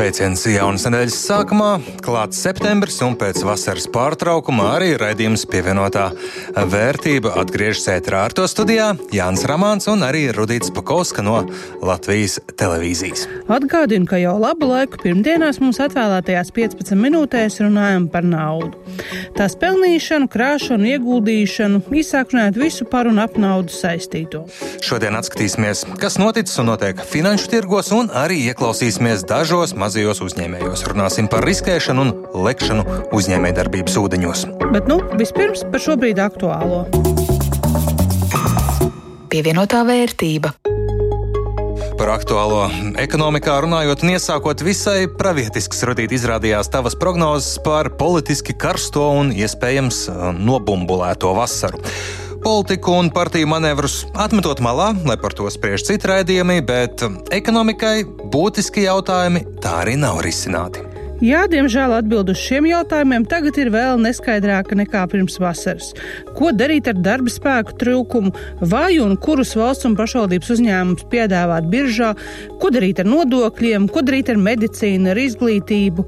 Sveiciens jaunas nedēļas sākumā, klāts septembris un pēc vasaras pārtraukuma arī raidījums pievienotā vērtība atgriežas ētrā ar to studijā Jānis Ramāns un arī Rudīts Pakauska no Latvijas televīzijas. Atgādinu, ka jau labu laiku pirmdienās mums atvēlētajās 15 minūtēs runājam par naudu. Tās pelnīšanu, krāšanu, ieguldīšanu, īsāk runājot visu par un ap naudu saistīto. Šodien atskatīsimies, kas noticis un notiek finanšu tirgos un arī ieklausīsimies dažos mazos mazajos uzņēmējos. Runāsim par riskēšanu un lekšanu uzņēmējdarbības ūdeņos. Bet nu, vispirms par šobrīd aktuālo. Pievienotā vērtība. Par aktuālo ekonomikā runājot, un iesākot visai pravietisks radīt izrādījās tavas prognozes par politiski karsto un iespējams nobumbulēto vasaru politiku un partiju manevrus atmetot malā, lai par to spriež citi raidījumi, bet ekonomikai būtiski jautājumi tā arī nav risināti. Jā, diemžēl atbild uz šiem jautājumiem tagad ir vēl neskaidrāka nekā pirms vasaras. Ko darīt ar darba spēku trūkumu, vai un kurus valsts un pašvaldības uzņēmumus piedāvāt biržā, ko darīt ar nodokļiem, ko darīt ar medicīnu, ar izglītību.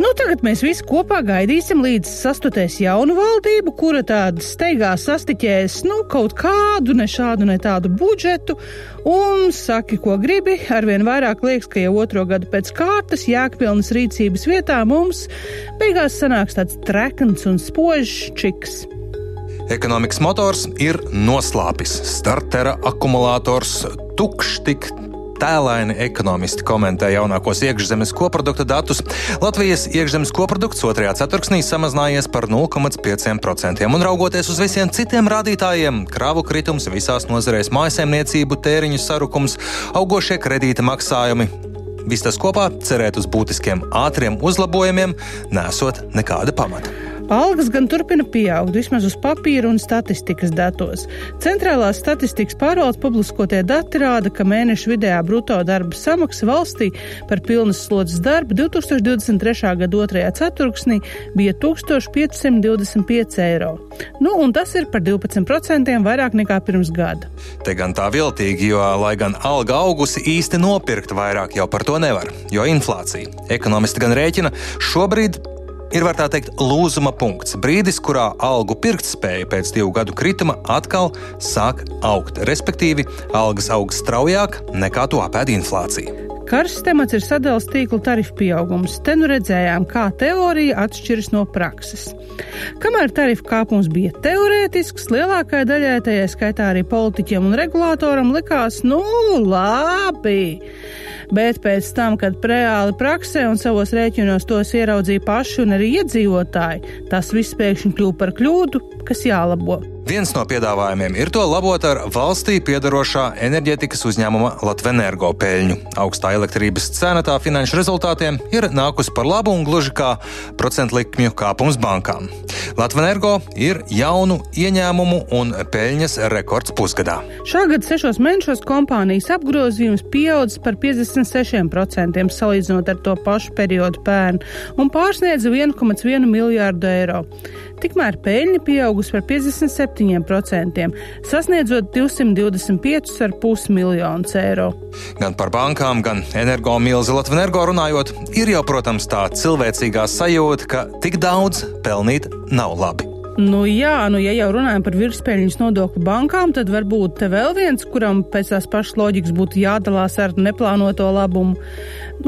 Nu, tagad mēs visi kopā gaidīsim, līdz sastutēs jaunu valdību, kura tāda steigā sastiķēs nu, kaut kādu, ne šādu, ne tādu budžetu, un saki, ko gribi. Arvien vairāk liekas, ka jau otro gadu pēc kārtas jēgpilnas rīcības vietā mums beigās sanāks tāds trekns un spožs čiks. Ekonomikas motors ir noslāpis, startera akumulators tukšs tik tēlaini ekonomisti komentē jaunākos iekšzemes koprodukta datus. Latvijas iekšzemes koprodukts otrajā ceturksnī samazinājies par 0,5%, un raugoties uz visiem citiem rādītājiem - kravu kritums visās nozarēs, mājsaimniecību, tēriņu sarukums, augošie kredīta maksājumi. Viss tas kopā cerēt uz būtiskiem ātriem uzlabojumiem, nesot nekāda pamata. Algas gan turpina pieaugt, vismaz uz papīra un statistikas datos. Centrālās statistikas pārvaldes publiskotie dati rāda, ka mēneša vidējā bruto darba samaksa valstī par pilnas slodzes darbu 2023. gada otrajā ceturksnī bija 1525 eiro. Nu, un tas ir par 12% vairāk nekā pirms gada. Te gan tā viltīgi, jo, lai gan alga augusi, īsti nopirkt vairāk jau par to nevar, jo inflācija. Ekonomisti gan rēķina, šobrīd ir, var tā teikt, lūzuma punkts. Brīdis, kurā algu pirktspēja pēc divu gadu krituma atkal sāk augt. Respektīvi, algas aug straujāk nekā to apēd inflācija. Karsts temats ir sadalījums tīkla tarifu pieaugums. Te nu redzējām, kā teorija atšķiras no prakses. Kamēr tarifu kāpums bija teorētisks, lielākajai daļai, tajā skaitā arī politiķiem un regulātoram, likās, nu, labi. Bet pēc tam, kad reāli praksē un savos rēķinos tos ieraudzīja paši un arī iedzīvotāji, tas viss pēkšņi kļuva par kļūdu, kas jālabo. Viens no piedāvājumiem ir to labot ar valstī piedarošā enerģētikas uzņēmuma Latvenergo peļņu. Augstā elektrības cena tā finanšu rezultātiem ir nākusi par labu un gluži kā procentu likmju kāpums bankām. Latvenergo ir jaunu ieņēmumu un peļņas rekords pusgadā. Šā gada sešos mēnešos kompānijas apgrozījums pieaudzis par 56% salīdzinot ar to pašu periodu pērn un pārsniedza 1,1 miljārdu eiro. Tikmēr peļņa pieaugusi par 57%, sasniedzot 225,5 miljonus eiro. Gan par bankām, gan energomilzi Latvijas runājot, ir jau, protams, tā cilvēcīgā sajūta, ka tik daudz pelnīt nav labi. Nu, jā, nu, ja jau runājam par virspeļņas nodokli bankām, tad varbūt te vēl viens, kuram pēc tās pašas loģikas būtu jādalās ar neplānoto labumu.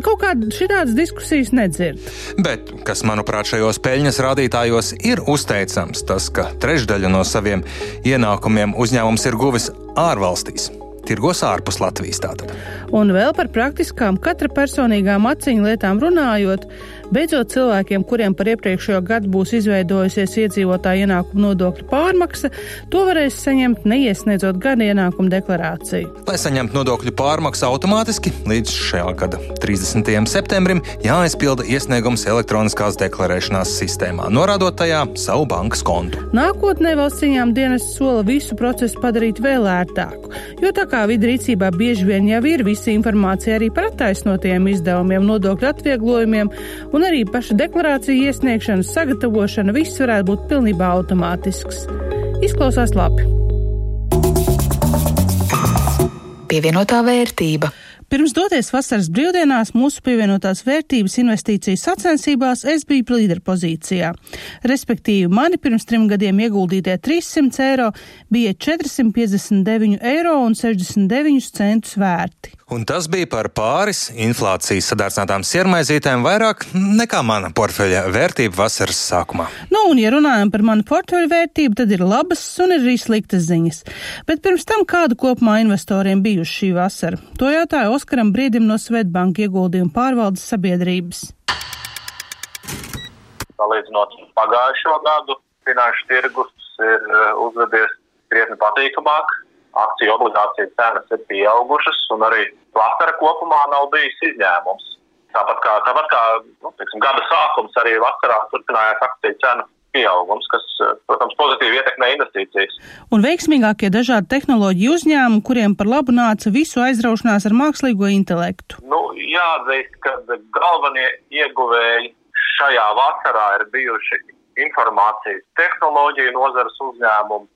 Kaut kādas šādas diskusijas nedzird. Bet, kas manuprāt šajos peļņas rādītājos ir uzteicams, tas, ka trešdaļa no saviem ienākumiem uzņēmums ir guvis ārvalstīs tirgos ārpus Latvijas. Tātad. Un vēl par praktiskām, katra personīgām atziņu lietām runājot, beidzot cilvēkiem, kuriem par iepriekšējo gadu būs izveidojusies iedzīvotāja ienākuma nodokļu pārmaksa, to varēs saņemt neiesniedzot gada ienākuma deklarāciju. Lai saņemtu nodokļu pārmaksu automātiski, līdz šā gada 30. septembrim jāaizpilda iesniegums elektroniskās deklarēšanās sistēmā, norādot tajā savu bankas kontu. Nākotnē valsts cīņām dienas sola visu procesu padarīt vēl ērtāku, jo tā kā vidi rīcībā bieži vien jau ir visa informācija arī par attaisnotiem izdevumiem, nodokļu atvieglojumiem, un arī paša deklarācija iesniegšana, sagatavošana, viss varētu būt pilnībā automātisks. Izklausās labi. Pievienotā vērtība. Pirms doties vasaras brīvdienās, mūsu pievienotās vērtības investīciju sacensībās es biju līderpozīcijā. Respektīvi, mani pirms trim gadiem ieguldītie 300 eiro bija 459 eiro un 69 centus vērti. Un tas bija par pāris inflācijas sadārdzinātām siermaizītēm vairāk nekā mana portfeļa vērtība vasaras sākumā. Nu, un, ja runājam par manu portfeļu vērtību, tad ir labas un ir arī sliktas ziņas. Bet pirms tam kādu kopumā investoriem bijuši šī vasara? To jautāja Oskaram Brīdim no Svetbanka ieguldījuma pārvaldes sabiedrības. Salīdzinot pagājušo gadu, finanšu tirgus ir eh, uzvedies krietni patīkamāk akciju obligāciju cenas ir pieaugušas, un arī vasara kopumā nav bijis izņēmums. Tāpat kā, tāpat kā nu, teiksim, gada sākums, arī vasarā turpinājās akciju cenu pieaugums, kas, protams, pozitīvi ietekmē investīcijas. Un veiksmīgākie dažādi tehnoloģiju uzņēmumi, kuriem par labu nāca visu aizraušanās ar mākslīgo intelektu. Nu, jāatzīst, ka galvenie ieguvēji šajā vasarā ir bijuši informācijas tehnoloģiju nozares uzņēmumi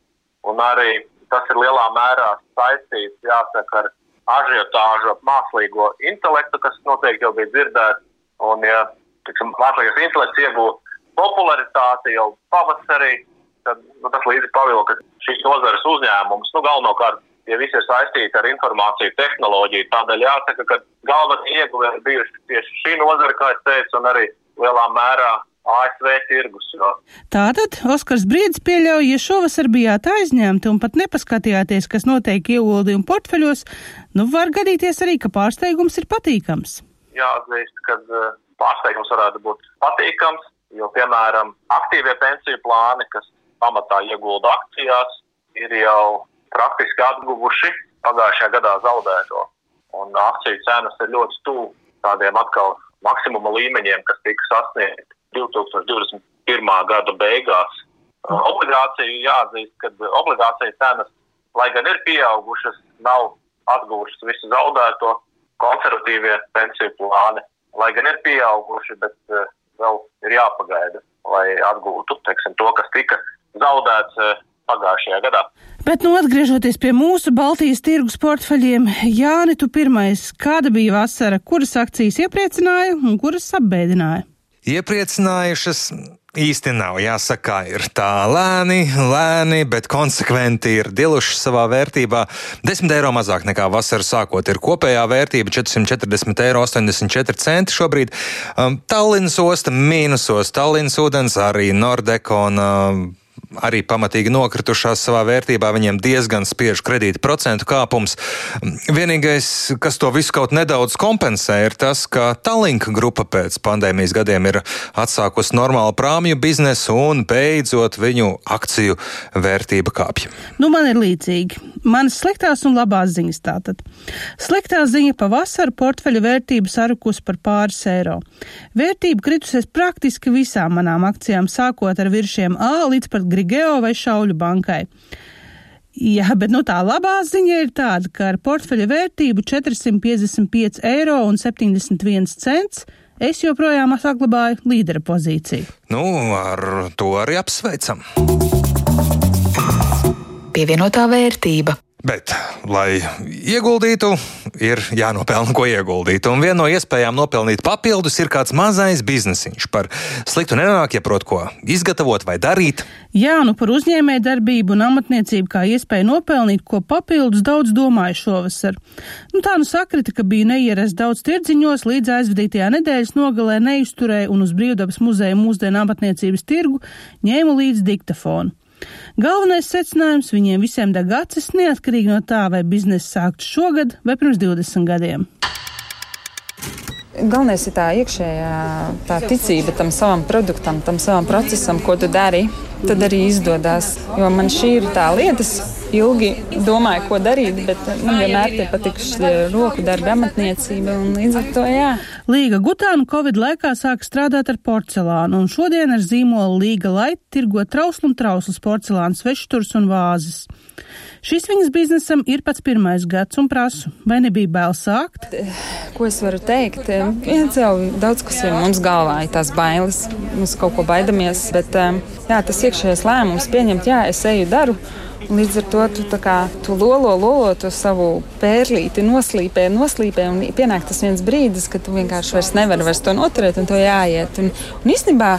un arī tas ir lielā mērā saistīts, jāsaka, ar ažiotāžu ap mākslīgo intelektu, kas noteikti jau bija dzirdēts. Un, ja tiksim, mākslīgais intelekts iegūst popularitāti jau pavasarī, tad nu, tas līdzi pavilka šīs nozares uzņēmums. Nu, galvenokārt, ja visi ir saistīti ar informāciju tehnoloģiju, tādēļ jāsaka, ka galvenie ieguvēji bijuši tieši šī nozara, kā es teicu, un arī lielā mērā ASV tirgus. Jo. Tātad Oskars Briedis pieļauj, ja šovasar bijāt aizņemti un pat nepaskatījāties, kas notiek ieguldījumu portfeļos, nu var gadīties arī, ka pārsteigums ir patīkams. Jāatzīst, ka eh, pārsteigums varētu būt patīkams, jo, piemēram, aktīvie pensiju plāni, kas pamatā iegulda akcijās, ir jau praktiski atguvuši pagājušajā gadā zaudēto. Un akciju cenas ir ļoti tuvu tādiem atkal maksimuma līmeņiem, kas tika sasniegti 2021. gada beigās. Obligācija jāatzīst, ka obligācija cenas, lai gan ir pieaugušas, nav atguvušas visu zaudēto konservatīvie pensiju plāni. Lai gan ir pieauguši, bet uh, vēl ir jāpagaida, lai atgūtu teiksim, to, kas tika zaudēts uh, pagājušajā gadā. Bet, nu, atgriežoties pie mūsu Baltijas tirgus portfeļiem, Jāni, tu pirmais, kāda bija vasara, kuras akcijas iepriecināja un kuras apbēdināja? Iepriecinājušas. Īsti nav jāsaka, ir tā lēni, lēni, bet konsekventi ir diluši savā vērtībā. 10 eiro mazāk nekā vasarā sākot ir kopējā vērtība 440 eiro 84 centi šobrīd. Um, Tallinas osta mīnusos, Tallinas ūdens arī Nordekon. Um, arī pamatīgi nokritušās savā vērtībā, viņiem diezgan spiež kredīta procentu kāpums. Vienīgais, kas to visu kaut nedaudz kompensē, ir tas, ka Tallinka grupa pēc pandēmijas gadiem ir atsākusi normālu prāmju biznesu un beidzot viņu akciju vērtība kāpj. Nu, man ir līdzīgi. Manas sliktās un labās ziņas tātad. Sliktā ziņa pavasara portfeļa vērtība sarukus par pāris eiro. Vērtība kritusies praktiski visām manām akcijām, sākot ar viršiem A līdz pat Grigeo vai Šauļu bankai. Jā, bet nu, tā labā ziņa ir tāda, ka ar portfeļa vērtību 455 eiro un 71 cents es joprojām saglabāju līdera pozīciju. Nu, ar to arī apsveicam. Pievienotā vērtība. Bet, lai ieguldītu, ir jānopelna, ko ieguldīt. Un viena no iespējām nopelnīt papildus ir kāds mazais biznesiņš. Par sliktu nenāk, ja prot ko izgatavot vai darīt. Jā, nu par uzņēmēju darbību un amatniecību kā iespēju nopelnīt, ko papildus daudz domāju šovasar. Nu, tā nu sakrita, ka bija neierasts daudz tirdziņos, līdz aizvadītajā nedēļas nogalē neizturēju un uz Brīvdabas muzeja mūsdienu amatniecības tirgu ņēmu līdz diktafonu. Galvenais secinājums viņiem visiem deg acis neatkarīgi no tā, vai biznesa sākts šogad vai pirms 20 gadiem. Galvenais ir tā iekšējā tā ticība tam savam produktam, tam savam procesam, ko tu dari. Tad arī izdodas. Jo man šī ir tā lieta, es ilgi domāju, ko darīt, bet man vienmēr ir patikuši roku darbi, amatniecība un līdz ar to jā. Līga Gutāna Covid laikā sāka strādāt ar porcelānu, un šodien ar zīmolu Līga Light tirgo trauslu un trauslas porcelāna svešturs un vāzes. Šis viņas biznesam ir pats pirmais gads un prasu, vai nebija bail sākt? Ko es varu teikt? Viens jau daudz kas ir mums galvā, ir tās bailes. Mēs kaut ko baidamies, bet jā, tas iekšējais lēmums pieņemt, jā, es eju daru. Līdz ar to tu, kā, tu lolo, lolo to savu pērlīti, noslīpē, noslīpē, un pienāk tas viens brīdis, kad tu vienkārši vairs nevari vairs to noturēt, un to jāiet. Un, un īstenībā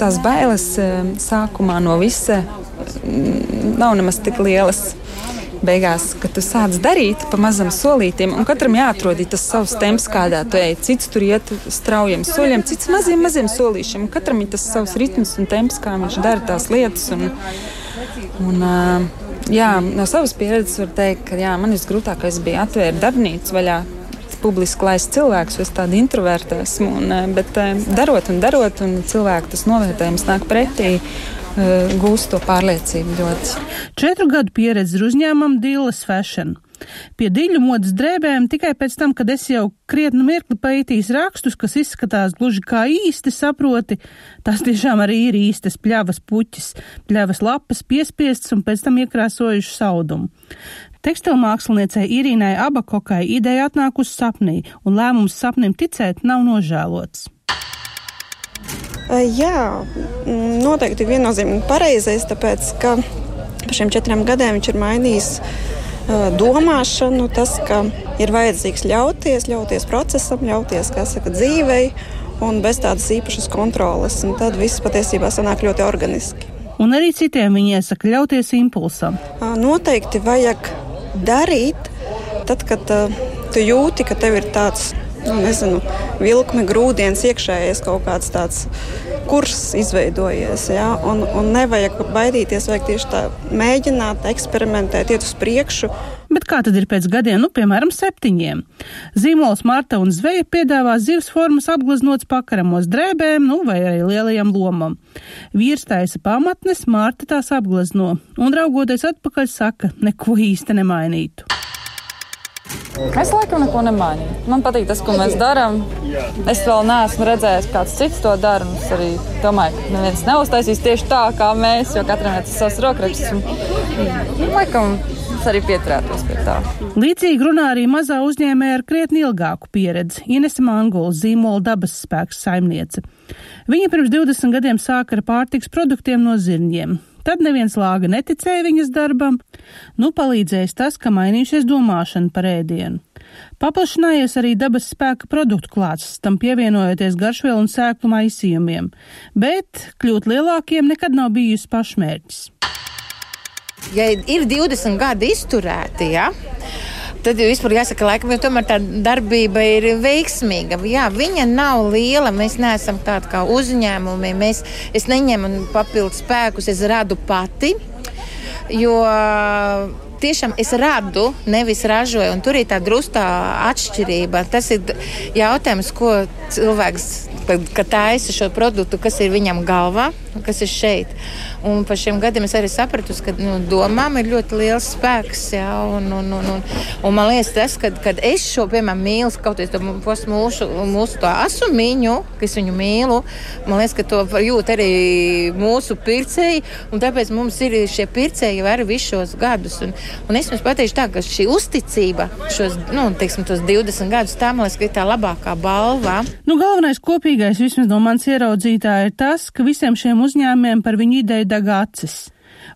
tās bailes eh, sākumā no visa mm, nav nemaz tik lielas beigās, kad tu sāc darīt pa mazam solītiem, un katram jāatrod tas savs temps, kādā tu ej. Cits tur iet straujiem soļiem, cits maziem, maziem solīšiem. Katram ir tas savs ritms un temps, kā viņš dara tās lietas. Un, Un, jā, no savas pieredzes var teikt, ka jā, man visgrūtākais bija atvērt darbnīcu vaļā. Publiski laist cilvēkus, es tādu introvertu esmu. Un, bet darot un darot, un cilvēku tas novērtējums nāk pretī gūst to pārliecību ļoti. Četru gadu pieredze uzņēmumam Dīles Fashion. Pie diļu modes drēbēm tikai pēc tam, kad es jau krietnu mirkli pētījis rakstus, kas izskatās gluži kā īsti saproti, tās tiešām arī ir īstas pļavas puķis, pļavas lapas piespiestas un pēc tam iekrāsojuši saudumu. Tekstilmāksliniecei Irīnai Abakokai ideja atnākusi sapnī, un lēmums sapnim ticēt nav nožēlots. Jā, noteikti viennozīmīgi pareizais, tāpēc ka par šiem četriem gadiem viņš ir mainījis domāšanu, tas, ka ir vajadzīgs ļauties, ļauties procesam, ļauties saka, dzīvei un bez tādas īpašas kontroles. Un tad viss patiesībā sanāk ļoti organiski. Un arī citiem viņi iesaka ļauties impulsam. Noteikti vajag darīt, tad, kad tu jūti, ka tev ir tāds, nu, nezinu, vilkme, grūdienis, iekšējais kaut kāds tāds kurs izveidojies. Ja? Un, un nevajag baidīties, vajag tieši tā mēģināt, eksperimentēt, iet uz priekšu. Bet kā tad ir pēc gadiem, nu, piemēram, septiņiem? Zīmols Marta un Zveja piedāvā zivs formas apgleznots pakaramos drēbēm, nu, vai arī lielajam lomam. Vīrs taisa pamatnes, Marta tās apglezno, un raugoties atpakaļ saka, neko īsti nemainītu. Es laikam neko nemainīju. Man patīk tas, ko mēs darām. Es vēl neesmu redzējis, kāds cits to dara. Es arī domāju, ka neviens neuztaisīs tieši tā, kā mēs, jo katram ir savs rokraksts. Un, laikam, es arī pieturētos pie tā. Līdzīgi runā arī mazā uzņēmēja ar krietni ilgāku pieredzi - Inese Mangola zīmola dabas spēks saimniece. Viņa pirms 20 gadiem sāka ar pārtiks produktiem no zirņiem. Tad neviens lāga neticēja viņas darbam, nu palīdzējis tas, ka mainījušies domāšana par ēdienu. Paplašinājies arī dabas spēka produktu klāsts, tam pievienojoties garšvielu un sēklu maisījumiem, bet kļūt lielākiem nekad nav bijusi pašmērķis. Ja ir 20 gadi izturēti, ja, tad vispār jāsaka, laikam, jo tomēr tā darbība ir veiksmīga. Jā, viņa nav liela, mēs neesam tādi kā uzņēmumi, mēs, es neņemu papildus spēkus, es radu pati. Jo tiešām es radu, nevis ražoju. Tur ir tā drustā atšķirība. Tas ir jautājums, ko cilvēks, kad taisa šo produktu, kas ir viņam galvā, kas ir šeit. Un par šiem gadiem es arī sapratu, ka nu, domām ir ļoti liels spēks. Jā, un, un, un, un, un man liekas, tas, kad, kad es šo piemēram mīlu, kaut kādā mūsu, mūsu asumiņu, kas viņu mīlu, man liekas, ka to jūt arī mūsu pircēji. Tāpēc mums ir šie pircēji jau arī visus šos gadus. Un, un es jums pateikšu tā, ka šī uzticība šos nu, teiksim, 20 gadus tā, man liekas, ir tā labākā balva. Nu, galvenais kopīgais vismaz no manas ieraudzītāja ir tas, ka visiem šiem uzņēmumiem par viņu ideju deg acis.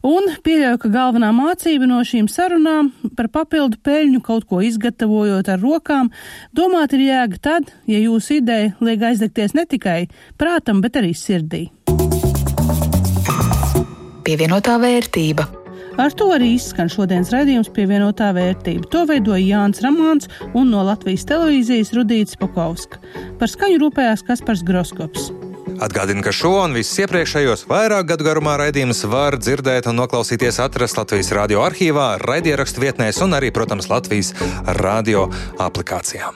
Un pieļauju, ka galvenā mācība no šīm sarunām par papildu peļņu kaut ko izgatavojot ar rokām, domāt ir jēga tad, ja jūsu ideja liek aizdegties ne tikai prātam, bet arī sirdī. Pievienotā vērtība. Ar to arī izskan šodienas raidījums pievienotā vērtība. To veidoja Jānis Ramāns un no Latvijas televīzijas Rudīts Pakovska. Par skaņu rūpējās Kaspars Groskops. Atgādinu, ka šo un visus iepriekšējos vairāk gadu garumā raidījumus var dzirdēt un noklausīties atrast Latvijas radio arhīvā, raidierakstu vietnēs un arī, protams, Latvijas radio aplikācijā.